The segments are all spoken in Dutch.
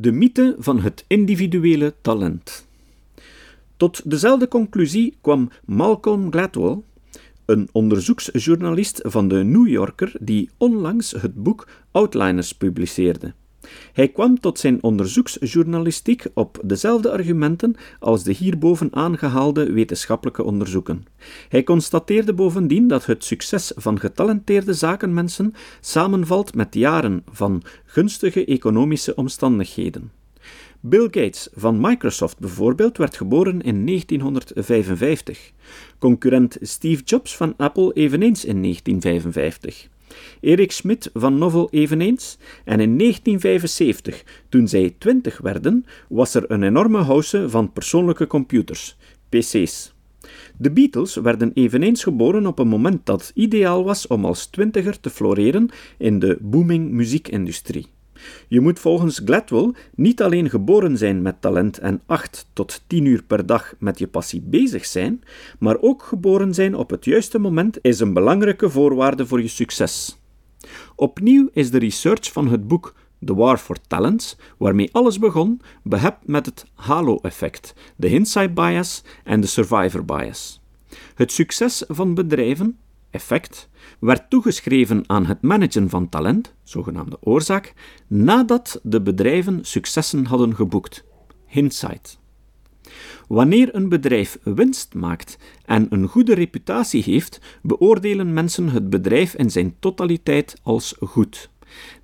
De mythe van het individuele talent. Tot dezelfde conclusie kwam Malcolm Gladwell, een onderzoeksjournalist van de New Yorker die onlangs het boek Outliners publiceerde. Hij kwam tot zijn onderzoeksjournalistiek op dezelfde argumenten als de hierboven aangehaalde wetenschappelijke onderzoeken. Hij constateerde bovendien dat het succes van getalenteerde zakenmensen samenvalt met jaren van gunstige economische omstandigheden. Bill Gates van Microsoft bijvoorbeeld werd geboren in 1955. Concurrent Steve Jobs van Apple eveneens in 1955. Erik Schmidt van Novel eveneens, en in 1975, toen zij twintig werden, was er een enorme house van persoonlijke computers, PC's. De Beatles werden eveneens geboren op een moment dat ideaal was om als twintiger te floreren in de booming muziekindustrie. Je moet volgens Gladwell niet alleen geboren zijn met talent en 8 tot 10 uur per dag met je passie bezig zijn, maar ook geboren zijn op het juiste moment is een belangrijke voorwaarde voor je succes. Opnieuw is de research van het boek The War for Talents, waarmee alles begon, behept met het halo-effect, de hindsight bias en de survivor bias. Het succes van bedrijven, effect, werd toegeschreven aan het managen van talent, zogenaamde oorzaak, nadat de bedrijven successen hadden geboekt, hindsight. Wanneer een bedrijf winst maakt en een goede reputatie heeft, beoordelen mensen het bedrijf in zijn totaliteit als goed.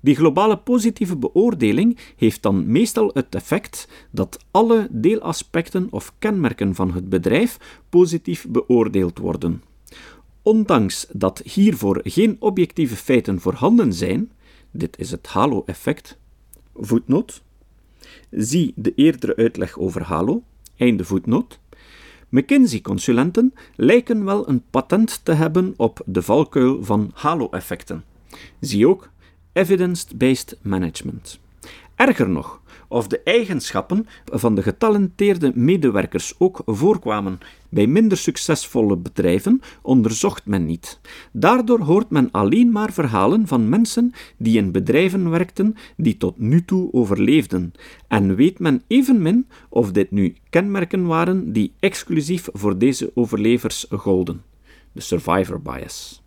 Die globale positieve beoordeling heeft dan meestal het effect dat alle deelaspecten of kenmerken van het bedrijf positief beoordeeld worden. Ondanks dat hiervoor geen objectieve feiten voorhanden zijn, dit is het halo-effect. Voetnoot. Zie de eerdere uitleg over halo. Einde voetnoot. McKinsey-consulenten lijken wel een patent te hebben op de valkuil van halo-effecten. Zie ook evidence-based management. Erger nog, of de eigenschappen van de getalenteerde medewerkers ook voorkwamen bij minder succesvolle bedrijven, onderzocht men niet. Daardoor hoort men alleen maar verhalen van mensen die in bedrijven werkten die tot nu toe overleefden, en weet men evenmin of dit nu kenmerken waren die exclusief voor deze overlevers golden. De survivor bias.